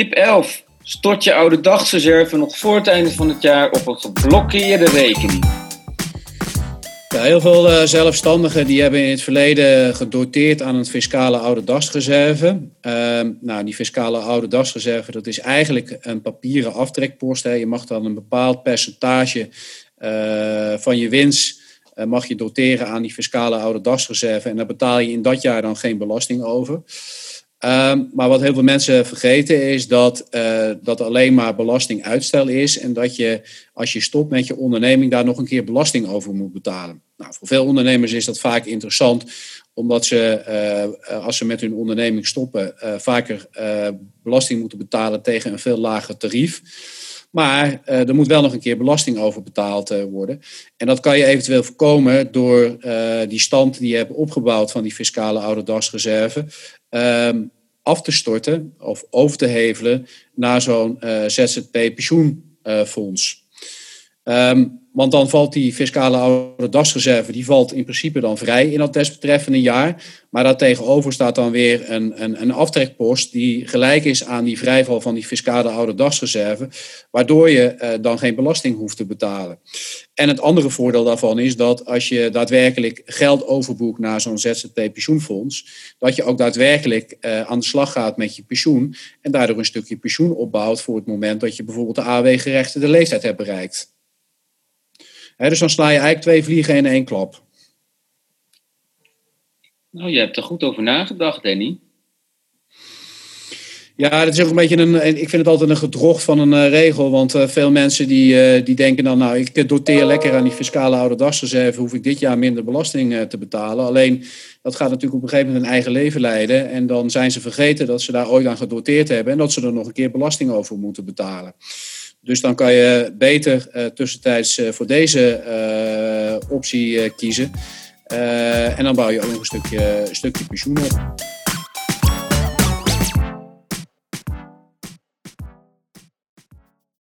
Tip 11. Stort je oude dagsreserve nog voor het einde van het jaar op een geblokkeerde rekening. Ja, heel veel uh, zelfstandigen die hebben in het verleden gedoteerd aan een fiscale oude dagsreserve. Uh, nou, die fiscale oude dagsreserve dat is eigenlijk een papieren aftrekpost. Hè. Je mag dan een bepaald percentage uh, van je winst uh, mag je doteren aan die fiscale oude dagsreserve. En daar betaal je in dat jaar dan geen belasting over. Um, maar wat heel veel mensen vergeten is dat uh, dat alleen maar belastinguitstel is en dat je als je stopt met je onderneming daar nog een keer belasting over moet betalen. Nou, voor veel ondernemers is dat vaak interessant omdat ze uh, als ze met hun onderneming stoppen uh, vaker belasting moeten betalen tegen een veel lager tarief. Maar er moet wel nog een keer belasting over betaald worden. En dat kan je eventueel voorkomen door die stand die je hebt opgebouwd van die fiscale ouderdagsreserve um, af te storten of over te hevelen naar zo'n ZZP-pensioenfonds. Um, want dan valt die fiscale oude dasreserve, die valt in principe dan vrij in dat desbetreffende jaar. Maar daartegenover staat dan weer een, een, een aftrekpost die gelijk is aan die vrijval van die fiscale oude dasreserve. Waardoor je uh, dan geen belasting hoeft te betalen. En het andere voordeel daarvan is dat als je daadwerkelijk geld overboekt naar zo'n ZZP-pensioenfonds, dat je ook daadwerkelijk uh, aan de slag gaat met je pensioen. En daardoor een stukje pensioen opbouwt voor het moment dat je bijvoorbeeld de AW-gerechtigde leeftijd hebt bereikt. He, dus dan sla je eigenlijk twee vliegen in één klap. Nou, je hebt er goed over nagedacht, Danny. Ja, dat is ook een beetje een. Ik vind het altijd een gedrocht van een uh, regel. Want uh, veel mensen die, uh, die denken dan, nou, ik doteer lekker aan die fiscale ouderdagsreserve, hoef ik dit jaar minder belasting te betalen. Alleen dat gaat natuurlijk op een gegeven moment een eigen leven leiden. En dan zijn ze vergeten dat ze daar ooit aan gedoteerd hebben en dat ze er nog een keer belasting over moeten betalen. Dus dan kan je beter uh, tussentijds uh, voor deze uh, optie kiezen. en dan bouw je ook nog een stukje, een stukje pensioen op.